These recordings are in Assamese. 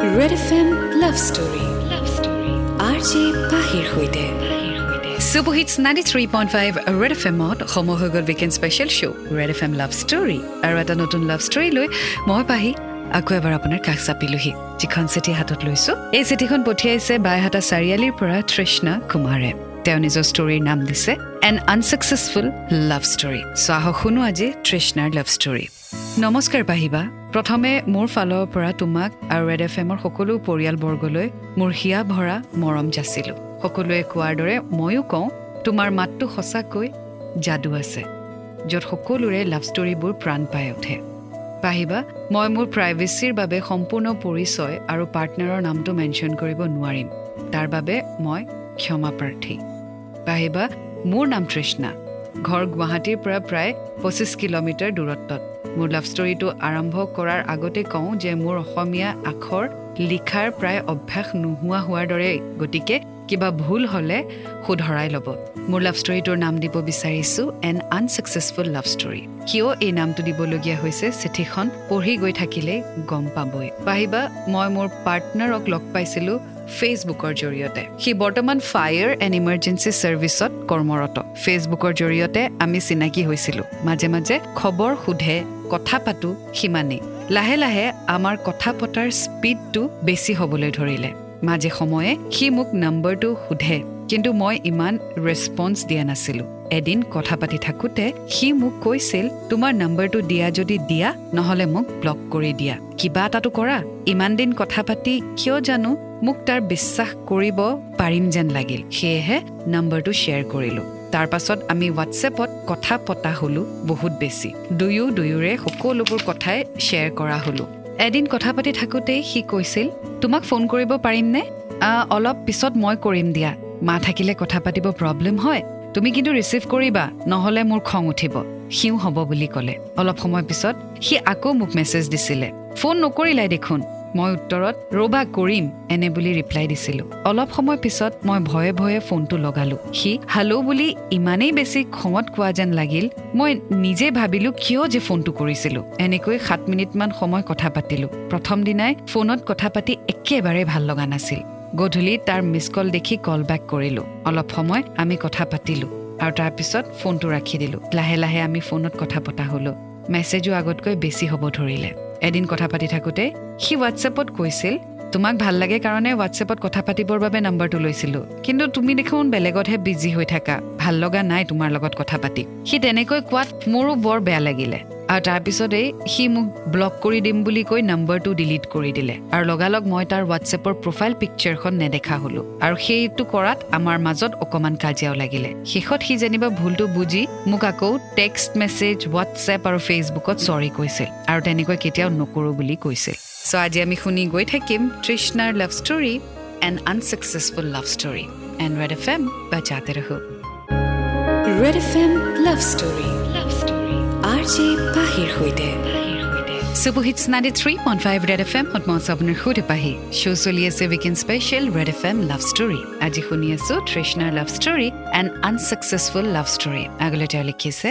Red F M love story R পাহিৰ সৈতে superhits ninety three point five red F এমত সময় হৈ গ'ল weekend special show' red F M love story আৰু এটা নতুন লাভ ষ্টৰী লৈ মই পাহি আকৌ এবাৰ আপোনাৰ কাষ চাপিলোহি যিখন চিঠি হাতত লৈছোঁ। এই চিঠিখন পঠিয়াইছে বাইহাটা চাৰিআলিৰ পৰা তৃষ্ণা কুমাৰে। তেওঁ নিজৰ ষ্টৰীৰ নাম দিছে এন আনচাকচেছফুল লাভ ষ্টৰী চ' আহক শুনো আজি তৃষ্ণাৰ লাভ ষ্টৰী নমস্কাৰ পাহিবা প্ৰথমে মোৰ ফালৰ পৰা তোমাক আৰু ৰেড এফ এমৰ সকলো পৰিয়ালবৰ্গলৈ মোৰ হিয়া ভৰা মৰম যাচিলোঁ সকলোৱে কোৱাৰ দৰে ময়ো কওঁ তোমাৰ মাতটো সঁচাকৈ যাদু আছে য'ত সকলোৰে লাভ ষ্টৰীবোৰ প্ৰাণ পাই উঠে পাহিবা মই মোৰ প্ৰাইভেচিৰ বাবে সম্পূৰ্ণ পৰিচয় আৰু পাৰ্টনাৰৰ নামটো মেনশ্যন কৰিব নোৱাৰিম তাৰ বাবে মই ক্ষমা প্ৰাৰ্থী পাহিবা মোৰ নাম তৃষ্ণা। ঘৰ গুৱাহাটীৰ পৰা প্ৰায় পঁচিছ কিলোমিটাৰ দূৰত্বত। মোৰ লাভ ষ্টৰীটো আৰম্ভ কৰাৰ আগতে কওঁ যে মোৰ অসমীয়া আখৰ লিখাৰ প্ৰায় অভ্যাস নোহোৱা হোৱাৰ দৰে গতিকে কিবা ভুল হ'লে শুধৰাই ল'ব। মোৰ লাভ ষ্টৰীটোৰ নাম দিব বিচাৰিছোঁ এন আনচাকচেছফুল লাভ ষ্টৰী কিয় এই নামটো দিবলগীয়া হৈছে চিঠিখন পঢ়ি গৈ থাকিলে গম পাবই। পাহিবা মই মোৰ পাৰ্টনাৰক লগ পাইছিলোঁ ফেচবুকৰ জৰিয়তে। সি বৰ্তমান ফায়াৰ এণ্ড ইমাৰ্জেঞ্চি ছাৰ্ভিচত কৰ্মৰত। ফেচবুকৰ জৰিয়তে আমি চিনাকি হৈছিলোঁ। মাজে মাজে খবৰ সোধে কথা পাতোঁ সিমানেই। লাহে লাহে আমাৰ কথা পতাৰ স্পীডটো বেছি হ'বলৈ ধৰিলে। মাজে সময়ে সি মোক নম্বৰটো সোধে। কিন্তু মই ইমান ৰেচপন্স দিয়া নাছিলোঁ। এদিন কথা পাতি থাকোঁতে সি মোক কৈছিল তোমাৰ নম্বৰটো দিয়া যদি দিয়া নহ'লে মোক ব্লক কৰি দিয়া। কিবা এটাটো কৰা। ইমান দিন কথা পাতি কিয় জানো মোক তাৰ বিশ্বাস কৰিব পাৰিম যেন লাগিল। সেয়েহে নম্বৰটো শ্বেয়াৰ কৰিলোঁ। তাৰ পাছত আমি হোৱাটছএপত কথা পতা হ'লো বহুত বেছি। দুয়ো দুয়োৰে সকলোবোৰ কথাই শ্বেয়াৰ কৰা হ'লো। এদিন কথা পাতি থাকোঁতেই সি কৈছিল তোমাক ফোন কৰিব পাৰিমনে? অলপ পিছত মই কৰিম দিয়া। মা থাকিলে কথা পাতিব প্ৰব্লেম হয়। তুমি কিন্তু ৰিচিভ কৰিবা নহ'লে মোৰ খং উঠিব। সিও হ'ব বুলি ক'লে। অলপ সময় পিছত সি আকৌ মোক মেছেজ দিছিলে। ফোন নকৰিলাই দেখোন। মই উত্তৰত ৰ'বা কৰিম এনে বুলি ৰিপ্লাই দিছিলোঁ। অলপ সময় পিছত মই ভয়ে ভয়ে ফোনটো লগালোঁ। সি হেল্ল' বুলি ইমানেই বেছি খঙত কোৱা যেন লাগিল মই নিজে ভাবিলোঁ কিয় যে ফোনটো কৰিছিলোঁ? এনেকৈ সাত মিনিটমান সময় কথা পাতিলোঁ। প্ৰথম দিনাই ফোনত কথা পাতি একেবাৰে ভাল লগা নাছিল। গধূলি তাৰ মিছ কল দেখি কল বেক কৰিলোঁ। অলপ সময় আমি কথা পাতিলোঁ আৰু তাৰপিছত ফোনটো ৰাখি দিলোঁ। লাহে লাহে আমি ফোনত কথা পতা হ'লোঁ। মেছেজো আগতকৈ বেছি হ'ব ধৰিলে। এদিন কথা পাতি থাকোঁতে সি হোৱাটছএপত কৈছিল তোমাক ভাল লাগে কাৰণে হোৱাটছএপত কথা পাতিবৰ বাবে নাম্বাৰটো লৈছিলোঁ। কিন্তু তুমি দেখোন বেলেগতহে বিজি হৈ থাকা। ভাল লগা নাই তোমাৰ লগত কথা পাতি। সি তেনেকৈ কোৱাত মোৰো বৰ বেয়া লাগিলে। আৰু তাৰপিছতেই সি মোক ব্লক কৰি দিম বুলি কৈ নম্বৰটো ডিলিট কৰি দিলে। আৰু লগালগ মই তাৰ হোৱাটছএপৰ প্ৰফাইল পিকচাৰখন নেদেখা হ'লো। আৰু সেইটো কৰাত আমাৰ মাজত অকণমান কাজিয়াও লাগিলে। শেষত সি যেনিবা ভুলটো বুজি মোক আকৌ টেক্সট মেছেজ হোৱাটছএপ আৰু ফেচবুকত চৰি কৈছিল। আৰু তেনেকৈ কেতিয়াও নকৰোঁ বুলি কৈছিল। চ' আজি আমি শুনি গৈ থাকিম তৃষ্ণাৰ love story and unsuccessful love story and red F M বাজাতে ৰহো। Red F M love story R J পাহিৰ সৈতে। Superhits ninety three point five red F M মই আপোনাৰ সৈতে পাহি। শ্ব' চলি আছে weekend special red F M love story আজি শুনি আছোঁ তৃষ্ণাৰ love story and unsuccessful love story আগলৈ তেওঁ লিখিছে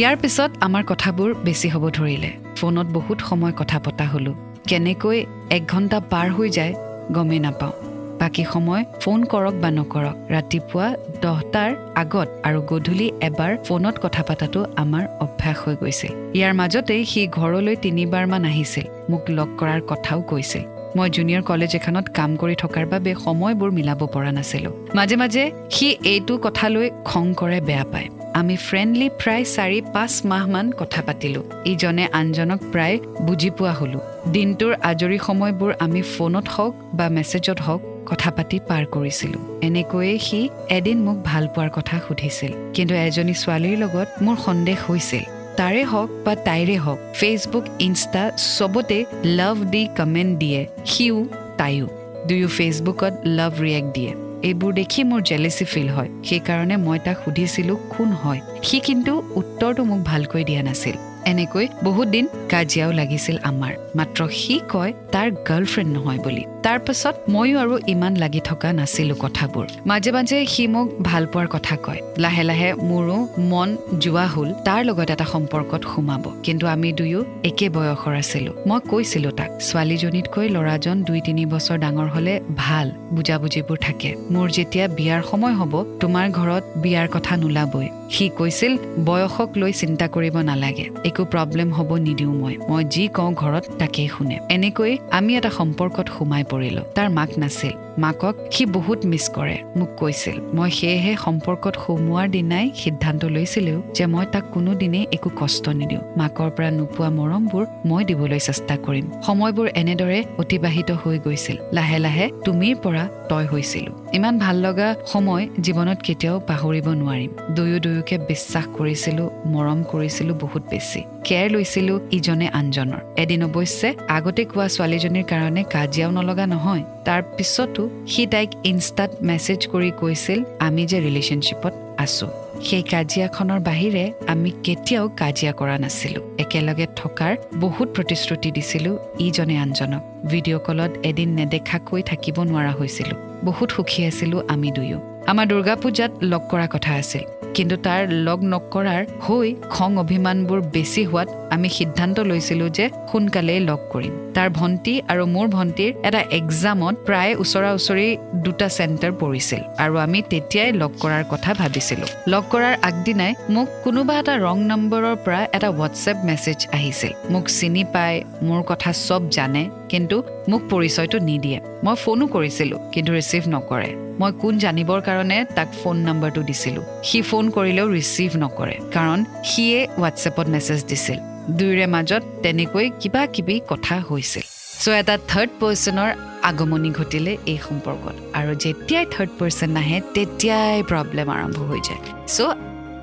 ইয়াৰ পিছত আমাৰ কথাবোৰ বেছি হ'ব ধৰিলে। ফোনত বহুত সময় কথা পতা হ'লোঁ। কেনেকৈ এক ঘণ্টা পাৰ হৈ যায় গমেই নাপাওঁ। বাকী সময় ফোন কৰক বা নকৰক ৰাতিপুৱা দহটাৰ আগত আৰু গধূলি এবাৰ ফোনত কথা পতাটো আমাৰ অভ্যাস হৈ গৈছিল ইয়াৰ মাজতেই সি ঘৰলৈ তিনিবাৰমান আহিছিল মোক লগ কৰাৰ কথাও কৈছিল মই জুনিয়ৰ কলেজ এখনত কাম কৰি থকাৰ বাবে সময়বোৰ মিলাব পৰা নাছিলোঁ। মাজে মাজে সি এইটো কথালৈ খং কৰে বেয়া পায়। আমি ফ্ৰেণ্ডলি প্ৰায় চাৰি পাঁচ মাহমান কথা পাতিলোঁ। ইজনে আনজনক প্ৰায় বুজি পোৱা হ'লোঁ। দিনটোৰ আজৰি সময়বোৰ আমি ফোনত হওক বা মেছেজত হওক কথা পাতি পাৰ কৰিছিলোঁ। এনেকৈয়ে সি এদিন মোক ভাল পোৱাৰ কথা সুধিছিল। কিন্তু এজনী ছোৱালীৰ লগত মোৰ সন্দেহ হৈছিল। তাৰে হওক বা তাইৰে হওক ফেচবুক ইনষ্টা চবতে লাভ দি কমেণ্ট দিয়ে সিও তাইও। দুয়ো ফেচবুকত লাভ ৰিয়েক্ট দিয়ে। এইবোৰ দেখি মোৰ জেলেচি ফিল হয়। সেইকাৰণে মই তাক সুধিছিলোঁ কোন হয়? সি কিন্তু উত্তৰটো মোক ভালকৈ দিয়া নাছিল। এনেকৈ বহুত দিন কাজিয়াও লাগিছিল আমাৰ। মাত্ৰ সি কয় তাৰ গাৰ্লফ্ৰেণ্ড নহয় বুলি। তাৰ পাছত ময়ো আৰু ইমান লাগি থকা নাছিলো কথাবোৰ। মাজে মাজে সি মোক ভাল পোৱাৰ কথা কয়। লাহে লাহে মোৰো মন যোৱা হ'ল তাৰ লগত এটা সম্পৰ্কত সোমাব। কিন্তু আমি দুয়ো একে বয়সৰ আছিলো। মই কৈছিলো তাক ছোৱালীজনীতকৈ ল'ৰাজন দুই তিনি বছৰ ডাঙৰ হলে ভাল বুজাবুজিবোৰ থাকে। মোৰ যেতিয়া বিয়াৰ সময় হ'ব তোমাৰ ঘৰত বিয়াৰ কথা নোলাবই। সি কৈছিল বয়সক লৈ চিন্তা কৰিব নালাগে একো প্ৰব্লেম হ'ব নিদিওঁ মই মই যি কওঁ ঘৰত তাকেই শুনে। এনেকৈ আমি এটা সম্পৰ্কত সোমাই পৰিলো। তাৰ মাক নাছিল। মাকক সি বহুত মিছ কৰে। মোক কৈছিল মই সেয়েহে সম্পৰ্কত সোমোৱাৰ দিনাই সিদ্ধান্ত লৈছিলো যে মই তাক কোনোদিনেই একো কষ্ট নিদিওঁ। মাকৰ পৰা নোপোৱা মৰমবোৰ মই দিবলৈ চেষ্টা কৰিম। সময়বোৰ এনেদৰে অতিবাহিত হৈ গৈছিল। লাহে লাহে তুমিৰ পৰা তই হৈছিলো। ইমান ভাল লগা সময় জীৱনত কেতিয়াও পাহৰিব নোৱাৰিম। দুয়ো দুয়োকে বিশ্বাস কৰিছিলো মৰম কৰিছিলো বহুত বেছি। কেয়াৰ লৈছিলো ইজনে আনজনৰ। এদিন অৱশ্যে আগতে কোৱা ছোৱালীজনীৰ কাৰণে কাজিয়াও নলগা নহয়। তাৰ পিছতো সি তাইক ইনষ্টাত মেছেজ কৰি কৈছিল আমি যে ৰিলেশ্যনশ্বিপত আছো সেই কাজিয়াখনৰ বাহিৰে আমি কেতিয়াও কাজিয়া কৰা নাছিলো। একেলগে থকাৰ বহুত প্ৰতিশ্ৰুতি দিছিলো ইজনে আনজনক। ভিডিঅ' কলত এদিন নেদেখাকৈ থাকিব নোৱাৰা হৈছিলো। বহুত সুখী আছিলো আমি দুয়ো। আমাৰ দুৰ্গা পূজাত লগ কৰা কথা আছিল। কিন্তু তাৰ লগ নকৰাৰ হৈ খং অভিমানবোৰ বেছি হোৱাত আমি সিদ্ধান্ত লৈছিলো যে সোনকালেই লগ কৰিম। তাৰ ভণ্টি আৰু মোৰ ভণ্টিৰ এটা এক্সামত প্ৰায় ওচৰা ওচৰি দুটা চেণ্টাৰ পৰিছিল আৰু আমি তেতিয়াই লগ কৰাৰ কথা ভাবিছিলো। লগ কৰাৰ আগদিনাই মোক কোনোবা এটা ৰং নম্বৰৰ পৰা এটা হোৱাটছএপ মেছেজ আহিছিল। মোক চিনি পাই মোৰ কথা চব জানে কিন্তু মোক পৰিচয়টো নিদিয়ে। মই ফোনো কৰিছিলো কিন্তু ৰিচিভ নকৰে। মই কোন জানিবৰ কাৰণে তাক ফোন নম্বৰটো দিছিলো। সি ফোন কৰিলেও ৰিচিভ নকৰে কাৰণ সিয়ে হোৱাটছএপত মেছেজ দিছিল। দুয়োৰে মাজত তেনেকৈ কিবা কিবি কথা হৈছিল। চ' এটা থাৰ্ড পাৰ্চনৰ আগমনি ঘটিলে এই সম্পৰ্কত। আৰু যেতিয়াই থাৰ্ড পাৰ্চন নাহে তেতিয়াই প্ৰব্লেম আৰম্ভ হৈ যায়। চ'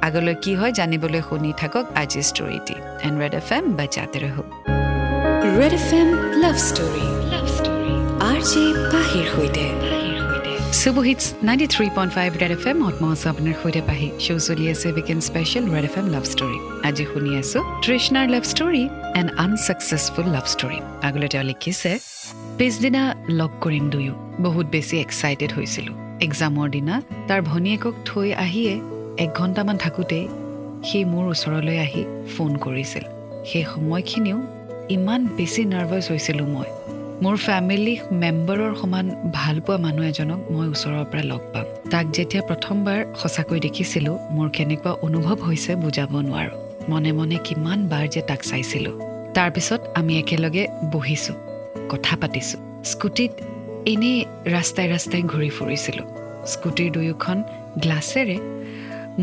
আগলৈ কি হয় জানিবলৈ শুনি থাকক আজি ষ্টৰিটি এণ্ড ৰেড এফ এম বাজাতে ৰহো। Red F M love story love story R J পাহিৰ সৈতে। Superhits ninety three point five red F M মহৎমহোৎসৱ আপোনাৰ সৈতে পাহি শ্ব' চলি আছে weekend special red F M love story আজি শুনি আছোঁ তৃষ্ণাৰ love story and unsuccessful love story আগলৈ তেওঁ লিখিছে পিছদিনা লগ কৰিম দুয়ো বহুত বেছি এক্সাইটেড হৈছিলোঁ এক্সামৰ দিনা তাৰ ভনীয়েকক থৈ আহিয়ে এক ঘণ্টামান থাকোঁতেই সি মোৰ ওচৰলৈ আহি ফোন কৰিছিল সেই সময়খিনিও ইমান বেছি নাৰ্ভাছ হৈছিলোঁ মই মোৰ ফেমিলি মেম্বাৰৰ সমান ভাল পোৱা মানুহ এজনক মই ওচৰৰ পৰা লগ পাম। তাক যেতিয়া প্ৰথমবাৰ সঁচাকৈ দেখিছিলোঁ মোৰ কেনেকুৱা অনুভৱ হৈছে বুজাব নোৱাৰোঁ। মনে মনে কিমান বাৰ যে তাক চাইছিলোঁ। তাৰপিছত আমি একেলগে বহিছোঁ কথা পাতিছোঁ। স্কুটিত এনেই ৰাস্তাই ৰাস্তাই ঘূৰি ফুৰিছিলোঁ। স্কুটিৰ দুয়োখন গ্লাছেৰে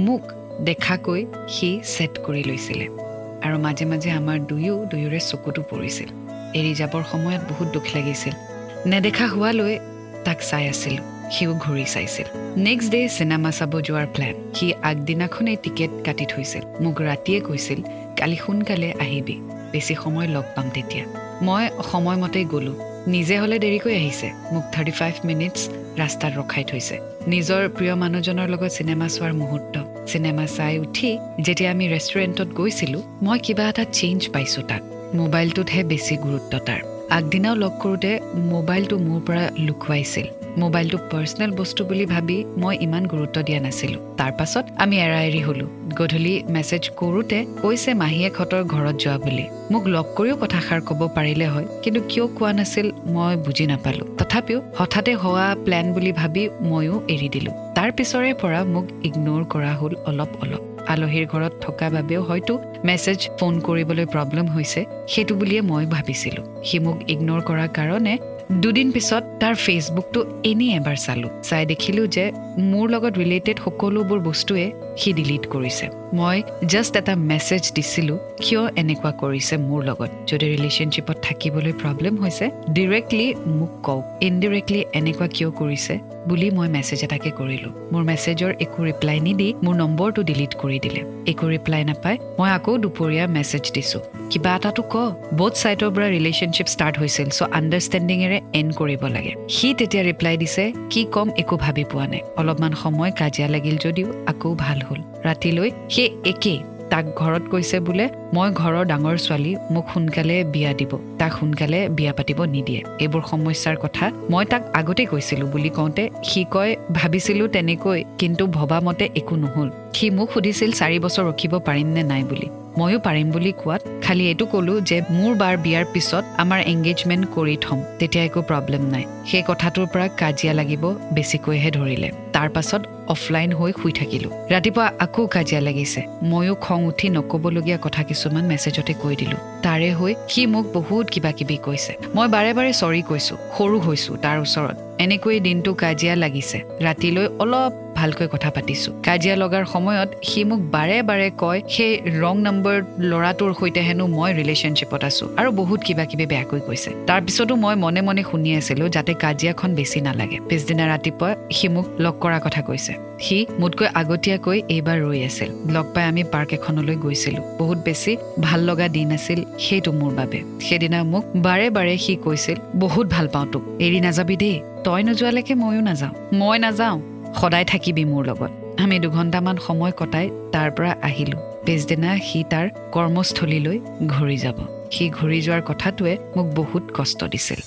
মোক দেখাকৈ সি ছেট কৰি লৈছিলে। আৰু মাজে মাজে আমাৰ দুয়ো দুয়োৰে চকুতো পৰিছিল। এৰি যাবৰ সময়ত বহুত দুখ লাগিছিল। নেদেখা হোৱালৈ তাক চাই আছিলোঁ। সিও ঘূৰি চাইছিল। নেক্সট ডে চিনেমা চাব যোৱাৰ প্লেন সি আগদিনাখনেই টিকেট কাটি থৈছিল। মোক ৰাতিয়ে কৈছিল কালি সোনকালে আহিবি। বেছি সময় লগ পাম তেতিয়া। মই সময়মতেই গ'লোঁ। নিজে হ'লে দেৰিকৈ আহিছে। মোক থাৰ্টি ফাইভ মিনিটছ ৰাস্তাত ৰখাই থৈছে। নিজৰ প্ৰিয় মানুহজনৰ লগত চিনেমা চোৱাৰ মুহূৰ্ত। চিনেমা চাই উঠি যেতিয়া আমি ৰেষ্টুৰেণ্টত গৈছিলোঁ মই কিবা এটা চেঞ্জ পাইছোঁ তাক মোবাইলটোতহে বেছি গুৰুত্ব তাৰ। আগদিনাও লগ কৰোঁতে মোবাইলটো মোৰ পৰা লুকুৱাইছিল। মোবাইলটো পাৰ্চনেল বস্তু বুলি ভাবি মই ইমান গুৰুত্ব দিয়া নাছিলোঁ। তাৰ পাছত আমি এৰা এৰি হ'লোঁ। গধূলি মেছেজ কৰোঁতে কৈছে মাহীয়েকহঁতৰ ঘৰত যোৱা বুলি। মোক লগ কৰিও কথাষাৰ ক'ব পাৰিলে হয় কিন্তু কিয় কোৱা নাছিল মই বুজি নাপালোঁ। তথাপিও হঠাতে হোৱা প্লেন বুলি ভাবি ময়ো এৰি দিলোঁ। তাৰ পিছৰে পৰা মোক ইগন'ৰ কৰা হ'ল অলপ অলপ আলহীৰ ঘৰত থকা বাবেও হয়তো মেছেজ ফোন কৰিবলৈ প্ৰব্লেম হৈছে সেইটো বুলিয়ে মই ভাবিছিলোঁ। সি মোক ইগন'ৰ কৰাৰ কাৰণে দুদিন পিছত তাৰ ফেচবুকটো এনেই এবাৰ চালোঁ। চাই দেখিলোঁ যে মোৰ লগত ৰিলেটেড সকলোবোৰ বস্তুৱে সি ডিলিট কৰিছে। মই জাষ্ট এটা মেছেজ দিছিলোঁ কিয় এনেকুৱা কৰিছে মোৰ লগত? যদি ৰিলেশ্যনশ্বিপত থাকিবলৈ প্ৰব্লেম হৈছে ডিৰেক্টলি মোক কওক ইনডিৰেক্টলি এনেকুৱা কিয় কৰিছে বুলি মই মেছেজ এটাকে কৰিলোঁ। মোৰ মেছেজৰ একো ৰিপ্লাই নিদি মোৰ নম্বৰটো ডিলিট কৰি দিলে। একো ৰিপ্লাই নাপায় মই আকৌ দুপৰীয়া মেছেজ দিছোঁ। কিবা এটাতো ক বহুত ছাইডৰ পৰা ৰিলেশ্যনশ্বিপ ষ্টাৰ্ট হৈছিল চ' আণ্ডাৰষ্টেণ্ডিঙেৰে এণ্ড কৰিব লাগে। সি তেতিয়া ৰিপ্লাই দিছে কি ক'ম একো ভাবি পোৱা নাই। অলপমান সময় কাজিয়া লাগিল যদিও আকৌ ভাল হ'ল। ৰাতিলৈ সেই একেই। তাক ঘৰত কৈছে বোলে মই ঘৰৰ ডাঙৰ ছোৱালী মোক সোনকালে বিয়া দিব। তাক সোনকালে বিয়া পাতিব নিদিয়ে। এইবোৰ সমস্যাৰ কথা মই তাক আগতে কৈছিলো বুলি কওঁতে সি কয় ভাবিছিলো তেনেকৈ কিন্তু ভবা মতে একো নহল। সি মোক সুধিছিল চাৰি বছৰ ৰখিব পাৰিম নে নাই বুলি। ময়ো পাৰিম বুলি কোৱাত খালি এইটো ক'লো যে মোৰ বাৰ বিয়াৰ পিছত আমাৰ এংগেজমেণ্ট কৰি থ'ম তেতিয়া একো প্ৰব্লেম নাই। সেই কথাটোৰ পৰা কাজিয়া লাগিব বেছিকৈহে ধৰিলে। তাৰ পাছত অফলাইন হৈ শুই থাকিলো। ৰাতিপুৱা আকৌ কাজিয়া লাগিছে। ময়ো খং উঠি নক'বলগীয়া কথা কিছুমান মেছেজতে কৈ দিলো। তাৰে হৈ সি মোক বহুত কিবা কিবি কৈছে। মই বাৰে বাৰে চৰি কৈছো সৰু হৈছো তাৰ ওচৰত। এনেকৈ দিনটো কাজিয়া লাগিছে। ৰাতিলৈ অলপ ভালকৈ কথা পাতিছো। কাজিয়া লগাৰ সময়ত সি মোক বাৰে বাৰে কয় সেই ৰং নম্বৰ ল'ৰাটোৰ সৈতে হেনো মই ৰিলেশ্যনশ্বিপত আছো আৰু বহুত কিবা কিবি বেয়াকৈ কৈছে। তাৰপিছতো মই মনে মনে শুনি আছিলো যাতে কাজিয়াখন বেছি নালাগে। পিছদিনা ৰাতিপুৱা সি মোক লগ কৰাৰ কথা কৈছে। সি মোতকৈ আগতীয়াকৈ এইবাৰ ৰৈ আছিল। লগ পাই আমি পাৰ্ক এখনলৈ গৈছিলো। বহুত বেছি ভাল লগা দিন আছিল সেইটো মোৰ বাবে। সেইদিনা মোক বাৰে বাৰে সি কৈছিল বহুত ভাল পাওঁ তোক। এৰি নাযাবি দেই। তই নোযোৱালৈকে ময়ো নাযাওঁ। মই নাযাওঁ। সদায় থাকিবি মোৰ লগত। আমি দুঘণ্টামান সময় কটাই তাৰ পৰা আহিলো। পিছদিনা সি তাৰ কৰ্মস্থলীলৈ ঘূৰি যাব। সি ঘূৰি যোৱাৰ কথাটোৱে মোক বহুত কষ্ট দিছিল।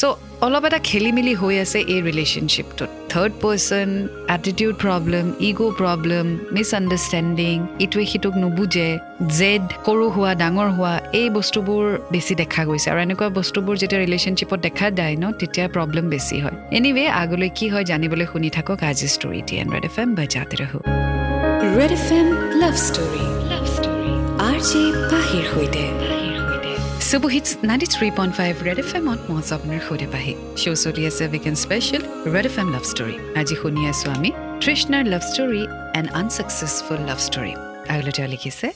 চ' অলপ এটা খেলি মেলি হৈ আছে এই ৰিলেশ্যনশ্বিপটোত third person attitude problem ego' problem misunderstanding ইটোৱে সিটোক নুবুজে জেড সৰু হোৱা ডাঙৰ হোৱা এই বস্তুবোৰ বেছি দেখা গৈছে। আৰু এনেকুৱা বস্তুবোৰ যেতিয়া ৰিলেশ্যনশ্বিপত দেখা যায় ন তেতিয়া প্ৰব্লেম বেছি হয়। এনিৱে আগলৈ কি হয় জানিবলৈ শুনি থাকক আজি ষ্টৰি টি এন ৰেড এফ এম বাজাতে ৰহো। Red F M love story love story R J পাহিৰ সৈতে। Ninety three point five red F এমত মই সৈতে পাহি শ্ব' চলি আছে special red F M love story আজি শুনি আছোঁ আমি তৃষ্ণাৰ love story and love story আগলৈ তেওঁ লিখিছে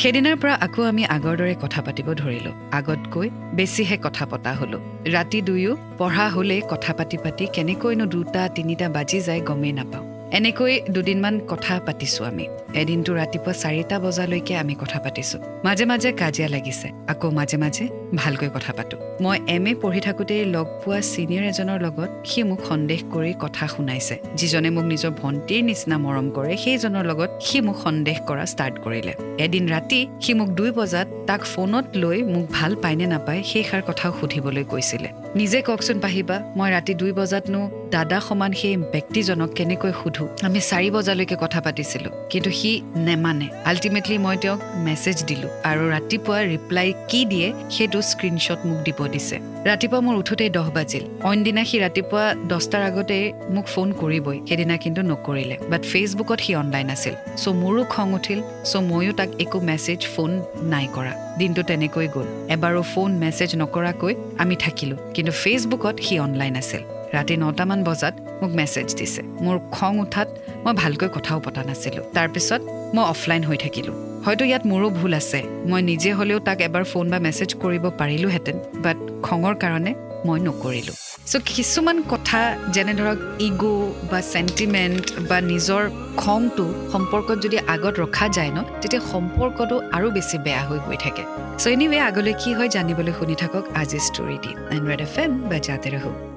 সেইদিনাৰ পৰা আকৌ আমি আগৰ দৰে কথা পাতিব ধৰিলো আগতকৈ বেছিহে কথা পতা হলো ৰাতি দুয়ো পঢ়া হ'লেই কথা পাতি পাতি কেনেকৈনো দুটা তিনিটা বাজি যায় গমেই নাপাওঁ এনেকৈ দুদিনমান কথা পাতিছো আমি। এদিনটো ৰাতিপুৱা চাৰিটা বজালৈকে আমি কথা পাতিছো। মাজে মাজে কাজিয়া লাগিছে। আকৌ মাজে মাজে ভালকৈ কথা পাতো। মই এম এ পঢ়ি থাকোঁতেই লগ পোৱা ছিনিয়ৰ এজনৰ লগত সি মোক সন্দেহ কৰি কথা শুনাইছে। যিজনে মোক নিজৰ ভণ্টিৰ নিচিনা মৰম কৰে সেইজনৰ লগত সি মোক সন্দেহ কৰা ষ্টাৰ্ট কৰিলে। এদিন ৰাতি সি মোক দুই বজাত তাক ফোনত লৈ মোক ভাল পায় নে নাপায় সেইষাৰ কথাও সুধিবলৈ কৈছিলে। নিজে কওকচোন পাহিবা মই ৰাতি দুই বজাতনো দাদা সমান সেই ব্যক্তিজনক কেনেকৈ সুধো? আমি চাৰি বজালৈকে কথা পাতিছিলো কিন্তু সি নেমানে। আল্টিমেটলি মই তেওঁক মেছেজ দিলো আৰু ৰাতিপুৱা ৰিপ্লাই কি দিয়ে সেইটো স্ক্ৰীনশ্বট মোক দিব দিছে। ৰাতিপুৱা মোৰ উঠোতেই দহ বাজিল। অইন দিনা সি ৰাতিপুৱা দহটাৰ আগতে মোক ফোন কৰিবই সেইদিনা কিন্তু নকৰিলে। বাট ফেচবুকত সি অনলাইন আছিল। চ' মোৰো খং উঠিল চ' ময়ো তাক একো মেছেজ ফোন নাই কৰা। দিনটো তেনেকৈ গ'ল। এবাৰো ফোন মেছেজ নকৰাকৈ আমি থাকিলো কিন্তু ফেচবুকত সি অনলাইন আছিল। ৰাতি নটামান বজাত মোক মেছেজ দিছে। মোৰ খং উঠাত মই ভালকৈ কথাও পতা নাছিলোঁ। তাৰপিছত মই অফলাইন হৈ থাকিলোঁ। হয়তো ইয়াত মোৰো ভুল আছে। মই নিজে হ'লেও তাক এবাৰ ফোন বা মেছেজ কৰিব পাৰিলোহেঁতেন বাট খঙৰ কাৰণে মই নকৰিলোঁ। চ' কিছুমান কথা যেনে ধৰক ইগ' বা চেণ্টিমেণ্ট বা নিজৰ খংটো সম্পৰ্কত যদি আগত ৰখা যায় ন তেতিয়া সম্পৰ্কটো আৰু বেছি বেয়া হৈ গৈ থাকে। চ' এনিৱে আগলৈ কি হয় জানিবলৈ শুনি থাকক আজি ষ্টৰি দি। এণ্ড ৰেড এফ এম বা জাতে ৰহো।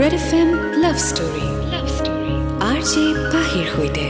Red F M love story R J পাহিৰ সৈতে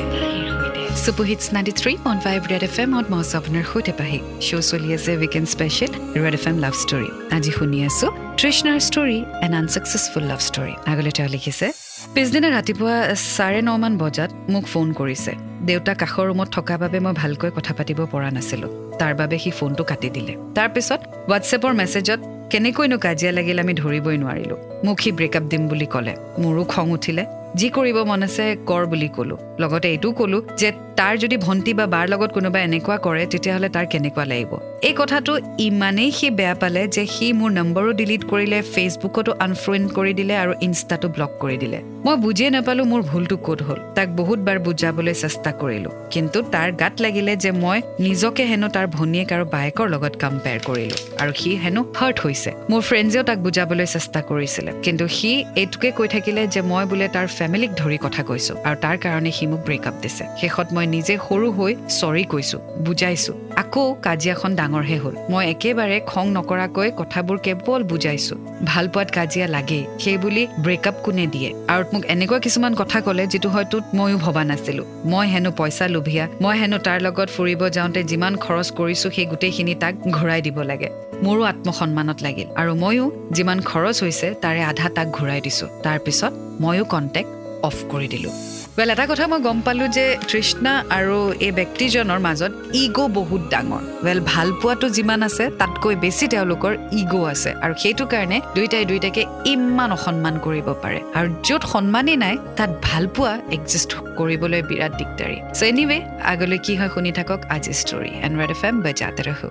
superhits ninety three point five red F এমত মই আছোঁ আপোনাৰ সৈতে পাহি। শ্ব' চলি আছে weekend special red F M love story আজি শুনি আছোঁ তৃষ্ণাৰ story and unsuccessful love story আগলৈ তেওঁ লিখিছে পিছদিনা ৰাতিপুৱা চাৰে নমান বজাত মোক ফোন কৰিছে। দেউতা কাষৰ ৰুমত থকা বাবে মই ভালকৈ কথা পাতিব পৰা নাছিলোঁ। তাৰ বাবে সি ফোনটো কাটি দিলে। তাৰপিছত হোৱাটছএপৰ মেছেজত কেনেকৈনো কাজিয়া লাগিল আমি ধৰিবই নোৱাৰিলোঁ। মোক সি ব্ৰেকআপ দিম বুলি ক'লে। মোৰো খং উঠিলে। যি কৰিব মন আছে কৰ বুলি ক'লো। লগতে এইটোও ক'লো যে তাৰ যদি ভণ্টি বা বাৰ লগত কোনোবা এনেকুৱা কৰে তেতিয়াহ'লে তাৰ কেনেকুৱা লাগিব? এই কথাটো ইমানেই সি বেয়া পালে যে সি মোৰ নম্বৰো ডিলিট কৰিলে ফেচবুকতো আনফ্ৰেণ্ড কৰি দিলে আৰু ইনষ্টাটো ব্লক কৰি দিলে। মই বুজিয়ে নাপালো মোৰ ভুলটো ক'ত হ'ল। তাক বহুতবাৰ বুজাবলৈ চেষ্টা কৰিলো। কিন্তু তাৰ গাত লাগিলে যে মই নিজকে হেনো তাৰ ভনীয়েক আৰু বায়েকৰ লগত কম্পেয়াৰ কৰিলো। আৰু সি হেনো হাৰ্ট হৈছে। মোৰ ফ্ৰেণ্ডছেও তাক বুজাবলৈ চেষ্টা কৰিছিলে। কিন্তু সি এইটোকে কৈ থাকিলে যে মই বোলে তাৰ ফেমিলিক ধৰি কথা কৈছো। আৰু তাৰ কাৰণে সি মোক ব্ৰেকআপ দিছে। শেষত মই নিজে সৰু হৈ চৰি কৈছো বুজাইছো। আকৌ কাজিয়াখন ডাঙৰহে হ'ল। মই একেবাৰে খং নকৰাকৈ কথাবোৰ কেৱল বুজাইছো। ভাল পোৱাত কাজিয়া লাগেই সেই বুলি ব্ৰেকআপ কোনে দিয়ে? আৰু মোক এনেকুৱা কিছুমান কথা ক'লে যিটো হয়তো ময়ো ভবা নাছিলো। মই হেনো পইচা লোভিয়া মই হেনো তাৰ লগত ফুৰিব যাওঁতে যিমান খৰচ কৰিছো সেই গোটেইখিনি তাক ঘূৰাই দিব লাগে। মোৰো আত্মসন্মানত লাগিল আৰু ময়ো যিমান খৰচ হৈছে তাৰে আধা তাক ঘূৰাই দিছো। তাৰপিছত ময়ো কণ্টেক্ট অফ কৰি দিলোঁ। ৱেল এটা কথা মই গম পালোঁ যে তৃষ্ণা আৰু এই ব্যক্তিজনৰ মাজত ইগ' বহুত ডাঙৰ। ৱেল ভাল পোৱাটো যিমান আছে তাতকৈ বেছি তেওঁলোকৰ ইগ' আছে। আৰু সেইটো কাৰণে দুয়োটাই দুয়োটাকে ইমান অসন্মান কৰিব পাৰে। আৰু য'ত সন্মানেই নাই তাত ভাল পোৱা একজিষ্ট কৰিবলৈ বিৰাট দিগদাৰী। চ' এনিৱে আগলৈ কি হয় শুনি থাকক আজি story and red F M বজাতে ৰহো।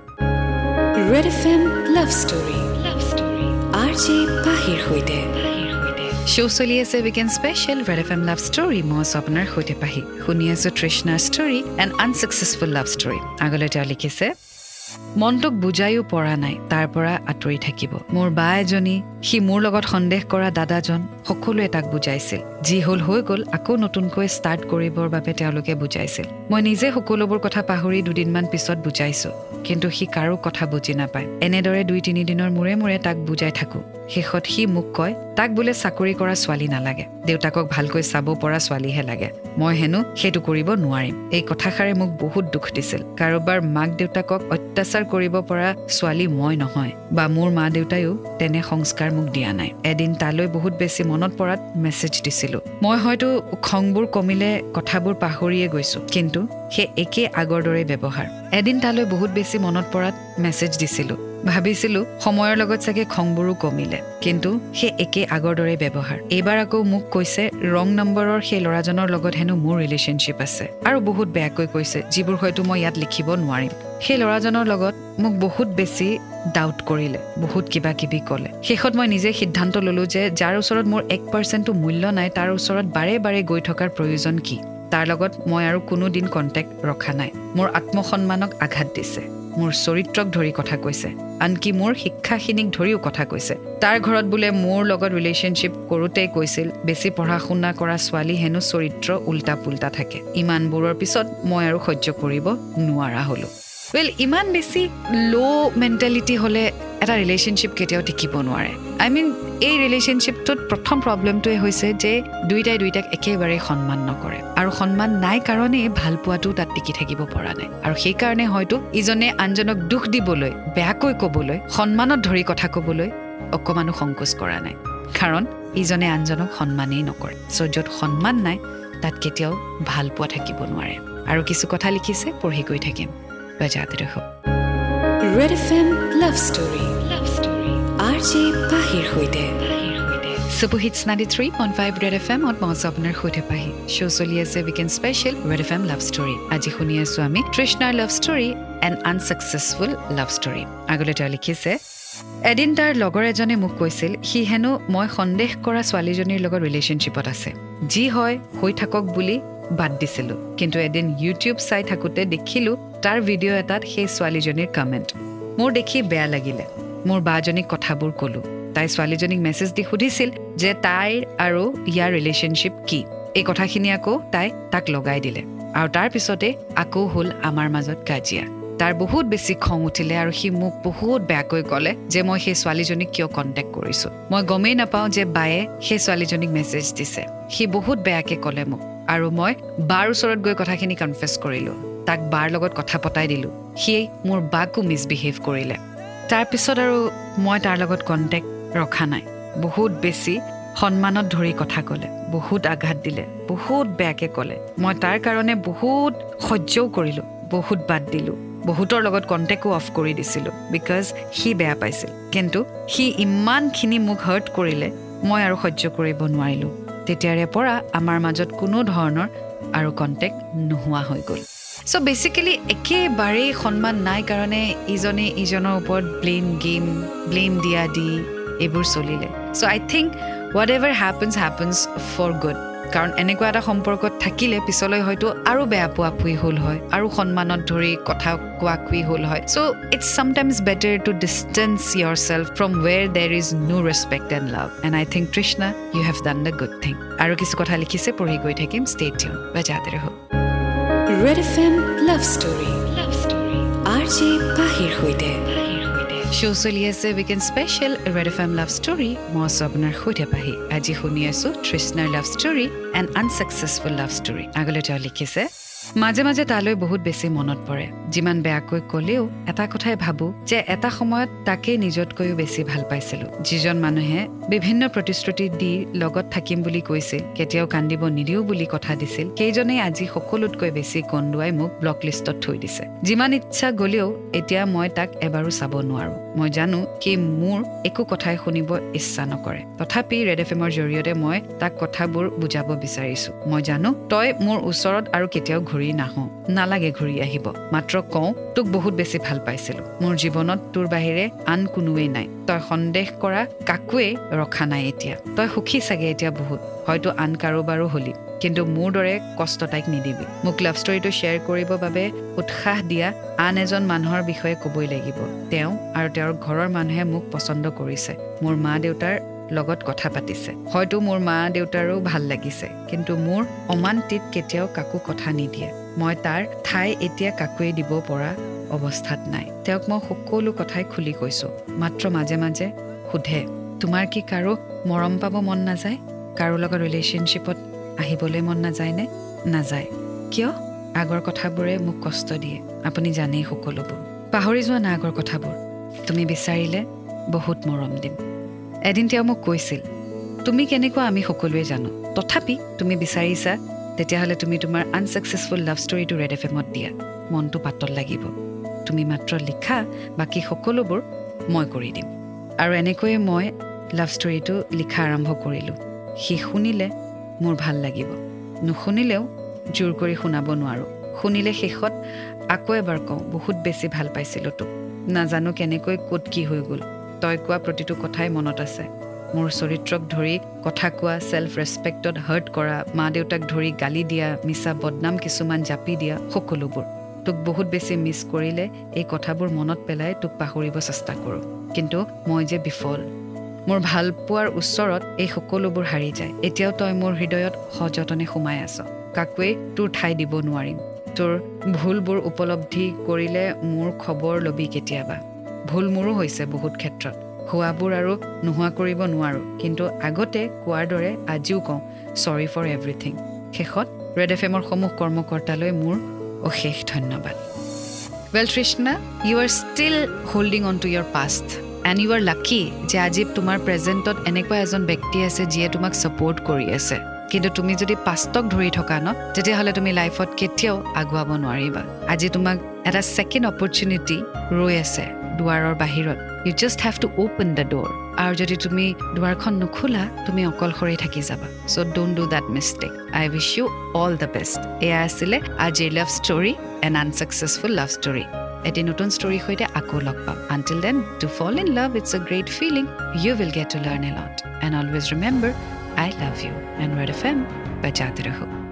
Red F M love story love story R J পাহিৰ সৈতে। শ্ব' চলি আছে weekend special red F M love story মই আছোঁ আপোনাৰ সৈতে পাহি। শুনি আছোঁ তৃষ্ণাৰ story and unsuccessful love story আগলৈ তেওঁ লিখিছে মনটোক বুজায়ো পৰা নাই তাৰ পৰা আঁতৰি থাকিব। মোৰ বা এজনী সি মোৰ লগত সন্দেহ কৰা দাদাজন সকলোৱে তাক বুজাইছিল। যি হ'ল হৈ গ'ল আকৌ নতুনকৈ ষ্টাৰ্ট কৰিবৰ বাবে তেওঁলোকে বুজাইছিল। মই নিজে সকলোবোৰ কথা পাহৰি দুদিনমান পিছত বুজাইছো। কিন্তু সি কাৰো কথা বুজি নাপায়। এনেদৰে দুই তিনিদিনৰ মূৰে মূৰে তাক বুজাই থাকোঁ। শেষত সি মোক কয় তাক বোলে চাকৰি কৰা ছোৱালী নালাগে। দেউতাকক ভালকৈ চাব পৰা ছোৱালীহে লাগে। মই হেনো সেইটো কৰিব নোৱাৰিম। এই কথাষাৰে মোক বহুত দুখ দিছিল। কাৰোবাৰ মাক দেউতাকক অত্যাচাৰ কৰিব পৰা ছোৱালী মই নহয়। বা মোৰ মা দেউতায়ো তেনে সংস্কাৰ মোক দিয়া নাই। এদিন তালৈ বহুত বেছি মনত পৰাত মেছেজ দিছিলো। মই হয়তো খংবোৰ কমিলে কথাবোৰ পাহৰিয়ে গৈছো। কিন্তু সেই একে আগৰ দৰে ব্যৱহাৰ। এদিন তালৈ বহুত বেছি মনত পৰাত মেছেজ দিছিলো। ভাবিছিলো সময়ৰ লগত চাগে খংবোৰো কমিলে কিন্তু সেই একে আগৰ দৰে ব্যৱহাৰ। এইবাৰ আকৌ মোক কৈছে ৰং নম্বৰৰ সেই ল'ৰাজনৰ লগত হেনো মোৰ ৰিলেশ্যনশ্বিপ আছে। আৰু বহুত বেয়াকৈ কৈছে যিবোৰ হয়তো মই ইয়াত লিখিব নোৱাৰিম। সেই ল'ৰাজনৰ লগত মোক বহুত বেছি ডাউট কৰিলে বহুত কিবা কিবি ক'লে। শেষত মই নিজে সিদ্ধান্ত ল'লো যে যাৰ ওচৰত মোৰ এক পাৰ্চেণ্টটো মূল্য নাই তাৰ ওচৰত বাৰে বাৰে গৈ থকাৰ প্ৰয়োজন কি? তাৰ লগত মই আৰু কোনো দিন কণ্টেক্ট ৰখা নাই। মোৰ আত্মসন্মানক আঘাত দিছে। মোৰ চৰিত্ৰক ধৰি কথা কৈছে। আনকি মোৰ শিক্ষাখিনিক ধৰিও কথা কৈছে। তাৰ ঘৰত বোলে মোৰ লগত ৰিলেশ্যনশ্বিপ কৰোঁতেই কৈছিল বেছি পঢ়া শুনা কৰা ছোৱালী হেনো চৰিত্ৰ উল্টা পুল্টা থাকে। ইমানবোৰৰ পিছত মই আৰু সহ্য কৰিব নোৱাৰা হ'লোঁ। ৱেল ইমান বেছি ল' মেণ্টেলিটি হ'লে এটা ৰিলেশ্যনশ্বিপ কেতিয়াও টিকিব নোৱাৰে। আই মিন এই ৰিলেশ্যনশ্বিপটোত প্ৰথম প্ৰব্লেমটোৱে হৈছে যে দুয়োটাই দুয়োটাক একেবাৰে সন্মান নকৰে। আৰু সন্মান নাই কাৰণেই ভাল পোৱাটো তাত টিকি থাকিব পৰা নাই। আৰু সেইকাৰণে হয়তো ইজনে আনজনক দুখ দিবলৈ বেয়াকৈ ক'বলৈ সন্মানত ধৰি কথা ক'বলৈ অকণমানো সংকোচ কৰা নাই। কাৰণ ইজনে আনজনক সন্মানেই নকৰে। চ' য'ত সন্মান নাই তাত কেতিয়াও ভাল পোৱা থাকিব নোৱাৰে। আৰু কিছু কথা লিখিছে পঢ়ি গৈ থাকিম। বজাতে ৰখো red F M love story love story R J পাহিৰ সৈতে superhits ninety three point five red F এমত মই আছোঁ আপোনাৰ সৈতে পাহি শ্ব' চলি আছে weekend special red F M love story আজি শুনি আছোঁ আমি তৃষ্ণাৰ love story and unsuccessful love story আগলৈ তেওঁ লিখিছে এদিন তাৰ লগৰ এজনে মোক কৈছিল সি হেনো মই সন্দেহ কৰা ছোৱালীজনীৰ লগত ৰিলেশ্যনশ্বিপত আছে যি হয় হৈ থাকক বুলি বাদ দিছিলোঁ কিন্তু এদিন ইউটিউব চাই থাকোঁতে দেখিলোঁ তাৰ ভিডিঅ' এটাত সেই ছোৱালীজনীৰ কমেণ্ট মোৰ দেখি বেয়া লাগিলে। মোৰ বাজনীক কথাবোৰ ক'লোঁ। তাই ছোৱালীজনীক মেছেজ দি সুধিছিল যে তাইৰ আৰু ইয়াৰ ৰিলেশ্যনশ্বিপ কি। এই কথাখিনি আকৌ তাই তাক লগাই দিলে। আৰু তাৰ পিছতে আকৌ হ'ল আমাৰ মাজত কাজিয়া। তাৰ বহুত বেছি খং উঠিলে আৰু সি মোক বহুত বেয়াকৈ ক'লে যে মই সেই ছোৱালীজনীক কিয় কণ্টেক্ট কৰিছোঁ। মই গমেই নাপাওঁ যে বায়ে সেই ছোৱালীজনীক মেছেজ দিছে। সি বহুত বেয়াকৈ ক'লে মোক। আৰু মই বাৰ ওচৰত গৈ কথাখিনি কনফেছ কৰিলোঁ। তাক বাৰ লগত কথা পতাই দিলোঁ। সি মোৰ বাকো মিছবিহেভ কৰিলে। তাৰপিছত আৰু মই তাৰ লগত কণ্টেক্ট ৰখা নাই। বহুত বেছি সন্মানত ধৰি কথা ক'লে বহুত আঘাত দিলে বহুত বেয়াকৈ ক'লে। মই তাৰ কাৰণে বহুত সহ্যও কৰিলোঁ বহুত বাদ দিলোঁ। বহুতৰ লগত কণ্টেক্টো অফ কৰি দিছিলোঁ বিকজ সি বেয়া পাইছিল। কিন্তু সি ইমানখিনি মোক হাৰ্ট কৰিলে মই আৰু সহ্য কৰিব নোৱাৰিলোঁ। তেতিয়াৰে পৰা আমাৰ মাজত কোনো ধৰণৰ আৰু কণ্টেক্ট নোহোৱা হৈ গ'ল। চ' বেচিকেলি একেবাৰেই সন্মান নাই কাৰণে ইজনে ইজনৰ ওপৰত ব্লেম গেম ব্লেম দিয়া দি এইবোৰ চলিলে। So' I think whatever happens happens for good কাৰণ এনেকুৱা এটা সম্পৰ্কত থাকিলে পিছলৈ হয়তো আৰু বেয়া পোৱা পুই হ'ল হয় আৰু সন্মানত ধৰি কথা কোৱা কুই হ'ল হয়। So' it's sometimes better to distance yourself from where there is no respect and love and I think Trishna you have done the good thing আৰু কিছু কথা লিখিছে পঢ়ি গৈ থাকিম। ষ্টেট বা যাতে হওক। Red F M love story R J পাহিৰ সৈতে শ্ব' চলি আছে weekend special red F M love story মই আছোঁ আপোনাৰ সৈতে পাহি। আজি শুনি আছোঁ তৃষ্ণাৰ love story and unsuccessful love story আগলৈ তেওঁ লিখিছে মাজে মাজে তালৈ বহুত বেছি মনত পৰে। যিমান বেয়াকৈ কলেও এটা কথাই ভাবো যে এটা সময়ত তাকেই নিজতকৈও বেছি ভাল পাইছিলো। যিজন মানুহে বিভিন্ন প্ৰতিশ্ৰুতি দি লগত থাকিম বুলি কৈছিল কেতিয়াও কান্দিব নিদিও বুলি কথা দিছিল সেইজনেই আজি সকলোতকৈ বেছি কন্দুৱাই মোক ব্লক লিষ্টত থৈ দিছে। যিমান ইচ্ছা গলেও এতিয়া মই তাক এবাৰো চাব নোৱাৰো। মই জানো কি মোৰ একো কথাই শুনিব ইচ্ছা নকৰে। তথাপি ৰেড এফ এমৰ জৰিয়তে মই তাক কথাবোৰ বুজাব বিচাৰিছো। মই জানো তই মোৰ ওচৰত আৰু কেতিয়াও ঘূৰি নাহ। নালাগে ঘূৰি আহিব। মাত্ৰ কওঁ তোক বহুত বেছি ভাল পাইছিলো। মোৰ জীৱনত তোৰ বাহিৰে আন কোনোৱেই নাই। তই সন্দেহ কৰা কাকোৱেই ৰখা নাই এতিয়া। তই সুখী চাগে এতিয়া বহুত। হয়তো আন কাৰোবাৰো হলি। কিন্তু মোৰ দৰে কষ্ট তাইক নিদিবি। মোক লাভ ষ্টৰিটো শ্বেয়াৰ কৰিবৰ বাবে উৎসাহ দিয়া আন এজন মানুহৰ বিষয়ে ক'বই লাগিব। তেওঁ আৰু তেওঁৰ ঘৰৰ মানুহে মোক পচন্দ কৰিছে। মোৰ মা দেউতাৰ লগত কথা পাতিছে। হয়তো মোৰ মা দেউতাৰো ভাল লাগিছে কিন্তু মোৰ অমান্তিত কেতিয়াও কাকো কথা নিদিয়ে। মই তাৰ ঠাই এতিয়া কাকোৱে দিব পৰা অৱস্থাত নাই। তেওঁক মই সকলো কথাই খুলি কৈছোঁ। মাত্ৰ মাজে মাজে সোধে তোমাৰ কি কাৰো মৰম পাব মন নাযায়? কাৰো লগত ৰিলেশ্যনশ্বিপত আহিবলৈ মন নাযায়নে? নাযায়। কিয়? আগৰ কথাবোৰে মোক কষ্ট দিয়ে। আপুনি জানেই সকলোবোৰ। পাহৰি যোৱা না আগৰ কথাবোৰ। তুমি বিচাৰিলে বহুত মৰম দিম। এদিন তেওঁ মোক কৈছিল তুমি কেনেকুৱা আমি সকলোৱে জানো? তথাপি তুমি বিচাৰিছা তেতিয়াহ'লে তুমি তোমাৰ আনচাকচেছফুল লাভ ষ্টৰিটো ৰেড এফ এমত দিয়া। মনটো পাতল লাগিব। তুমি মাত্ৰ লিখা বাকী সকলোবোৰ মই কৰি দিম। আৰু এনেকৈয়ে মই লাভ ষ্টৰিটো লিখা আৰম্ভ কৰিলোঁ। সি শুনিলে মোৰ ভাল লাগিব। নুশুনিলেও জোৰ কৰি শুনাব নোৱাৰোঁ। শুনিলে শেষত আকৌ এবাৰ কওঁ বহুত বেছি ভাল পাইছিলোঁ তোক। নাজানো কেনেকৈ ক'ত কি হৈ গ'ল। তই কোৱা প্ৰতিটো কথাই মনত আছে। মোৰ চৰিত্ৰক ধৰি কথা কোৱা ছেল্ফ ৰেচপেক্টত হাৰ্ট কৰা মা দেউতাক ধৰি গালি দিয়া মিছা বদনাম কিছুমান জাপি দিয়া সকলোবোৰ। তোক বহুত বেছি মিছ কৰিলে এই কথাবোৰ মনত পেলাই তোক পাহৰিব চেষ্টা কৰোঁ। কিন্তু মই যে বিফল মোৰ ভাল পোৱাৰ ওচৰত এই সকলোবোৰ হাৰি যায়। এতিয়াও তই মোৰ হৃদয়ত সযতনে সোমাই আছ। কাকোৱেই তোৰ ঠাই দিব নোৱাৰিম। তোৰ ভুলবোৰ উপলব্ধি কৰিলে মোৰ খবৰ ল'বি কেতিয়াবা। ভুল মোৰো হৈছে বহুত ক্ষেত্ৰত। হোৱাবোৰ আৰু নোহোৱা কৰিব নোৱাৰোঁ। কিন্তু আগতে কোৱাৰ দৰে আজিও কওঁ চৰি ফৰ এভৰিথিং শেষত ৰেড এফ এমৰ সমূহ কৰ্মকৰ্তালৈ মোৰ অশেষ ধন্যবাদ। Well Trishna you are still holding on to your past and you are lucky যে আজি তোমাৰ প্ৰেজেণ্টত এনেকুৱা এজন ব্যক্তি আছে যিয়ে তোমাক ছাপৰ্ট কৰি আছে। কিন্তু তুমি যদি পাষ্টক ধৰি থকা ন তেতিয়াহ'লে তুমি লাইফত কেতিয়াও আগুৱাব নোৱাৰিবা। আজি তোমাক এটা ছেকেণ্ড অপৰচুনিটি ৰৈ আছে দুৱাৰৰ বাহিৰত। You just have to open the door আৰু যদি তুমি দুৱাৰখন নোখোলা তুমি অকলশৰে থাকি যাবা। So' don't do that mistake I wish you all the best এয়া আছিলে আজিৰ love story and unsuccessful love story এটি নতুন ষ্টৰীৰ সৈতে আকৌ লগ পাম। Until then to fall in love it's a great feeling you will get to learn a lot and always remember I love you and red F M বজাতে ৰহো